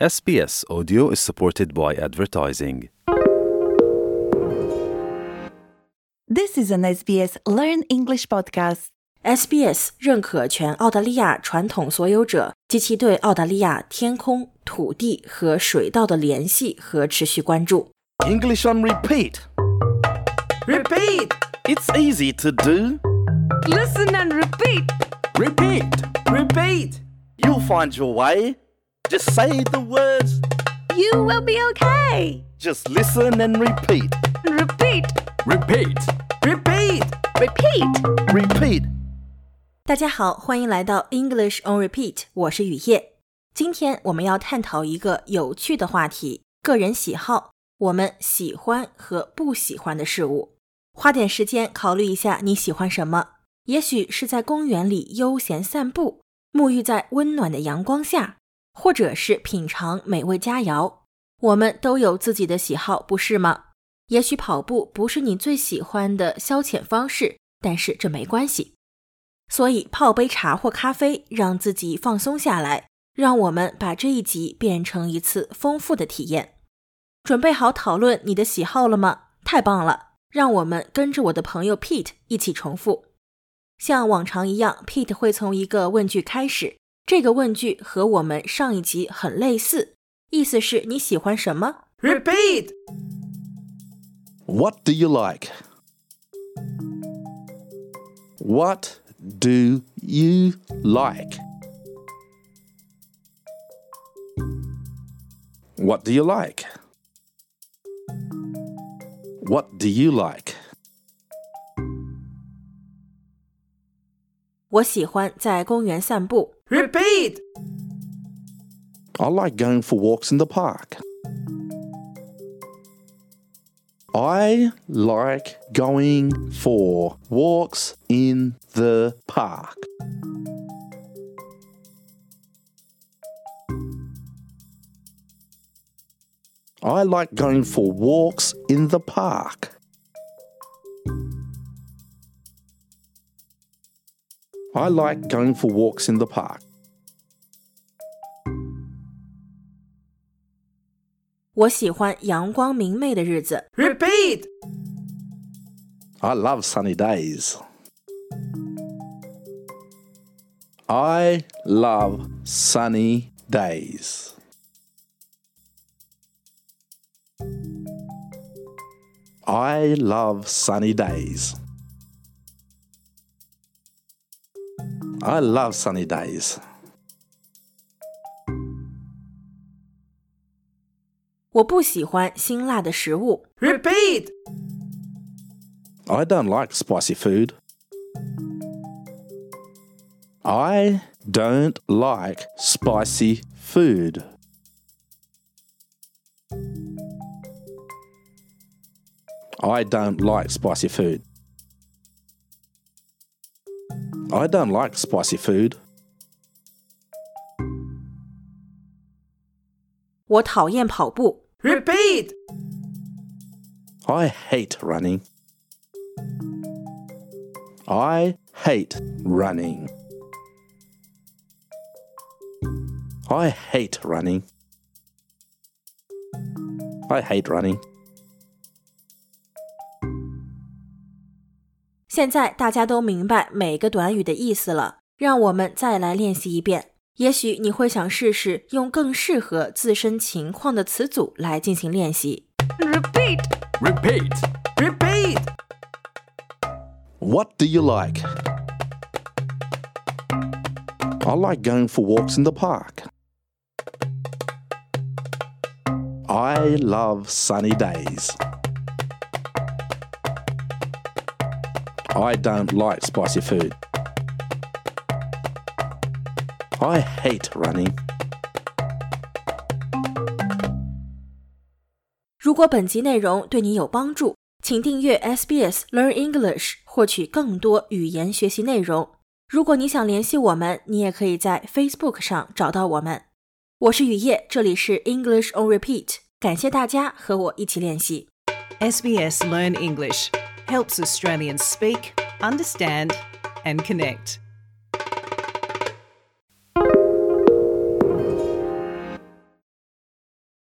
SBS Audio is supported by advertising. This is an SBS Learn English podcast. SBS 认可全澳大利亚传统所有者及其对澳大利亚天空、土地和水稻的联系和持续关注。 English on repeat. Repeat! It's easy to do. Listen and repeat! Repeat! Repeat! You'll find your way. Just say the words. You will be okay! Just listen and repeat. Repeat! Repeat! Repeat! Repeat! Repeat. 大家好，欢迎来到 English on Repeat，我是雨夜。今天我们要探讨一个有趣的话题——个人喜好，我们喜欢和不喜欢的事物。花点时间考虑一下你喜欢什么，也许是在公园里悠闲散步，沐浴在温暖的阳光下，或者是品尝美味佳肴。我们都有自己的喜好，不是吗？也许跑步不是你最喜欢的消遣方式，但是这没关系。所以泡杯茶或咖啡，让自己放松下来，让我们把这一集变成一次丰富的体验。准备好讨论你的喜好了吗？太棒了！让我们跟着我的朋友 Pete 一起重复。像往常一样，Pete 会从一个问句开始，这个问句和我们上一集很类似，意思是你喜欢什么？Repeat! What do you like? What do you like? What do you like? What do you like? 我喜欢在公园散步。Repeat! I like going for walks in the park. I like going for walks in the park. I like going for walks in the park. I like going for walks in the park. Repeat. I love sunny days. I love sunny days. I love sunny days. I love sunny days. 我不喜欢辛辣的食物。 Repeat! I don't like spicy food. I don't like spicy food. I don't like spicy food. I don't like spicy food. 我讨厌跑步。 Repeat! I hate running. I hate running. I hate running. I hate running. 现在大家都明白每个短语的意思了，让我们再来练习一遍。也许你会想试试用更适合自身情况的词组来进行练习。 Repeat! Repeat! Repeat! What do you like? I like going for walks in the park. I love sunny days. I don't like spicy food. I hate running. 如果本集内容对你有帮助，请订阅 SBS Learn English，获取更多语言学习内容。如果你想联系我们，你也可以在 Facebook 上找到我们。我是雨夜，这里是 English on Repeat，感谢大家和我一起练习。 SBS Learn English Helps Australians speak, understand, and connect.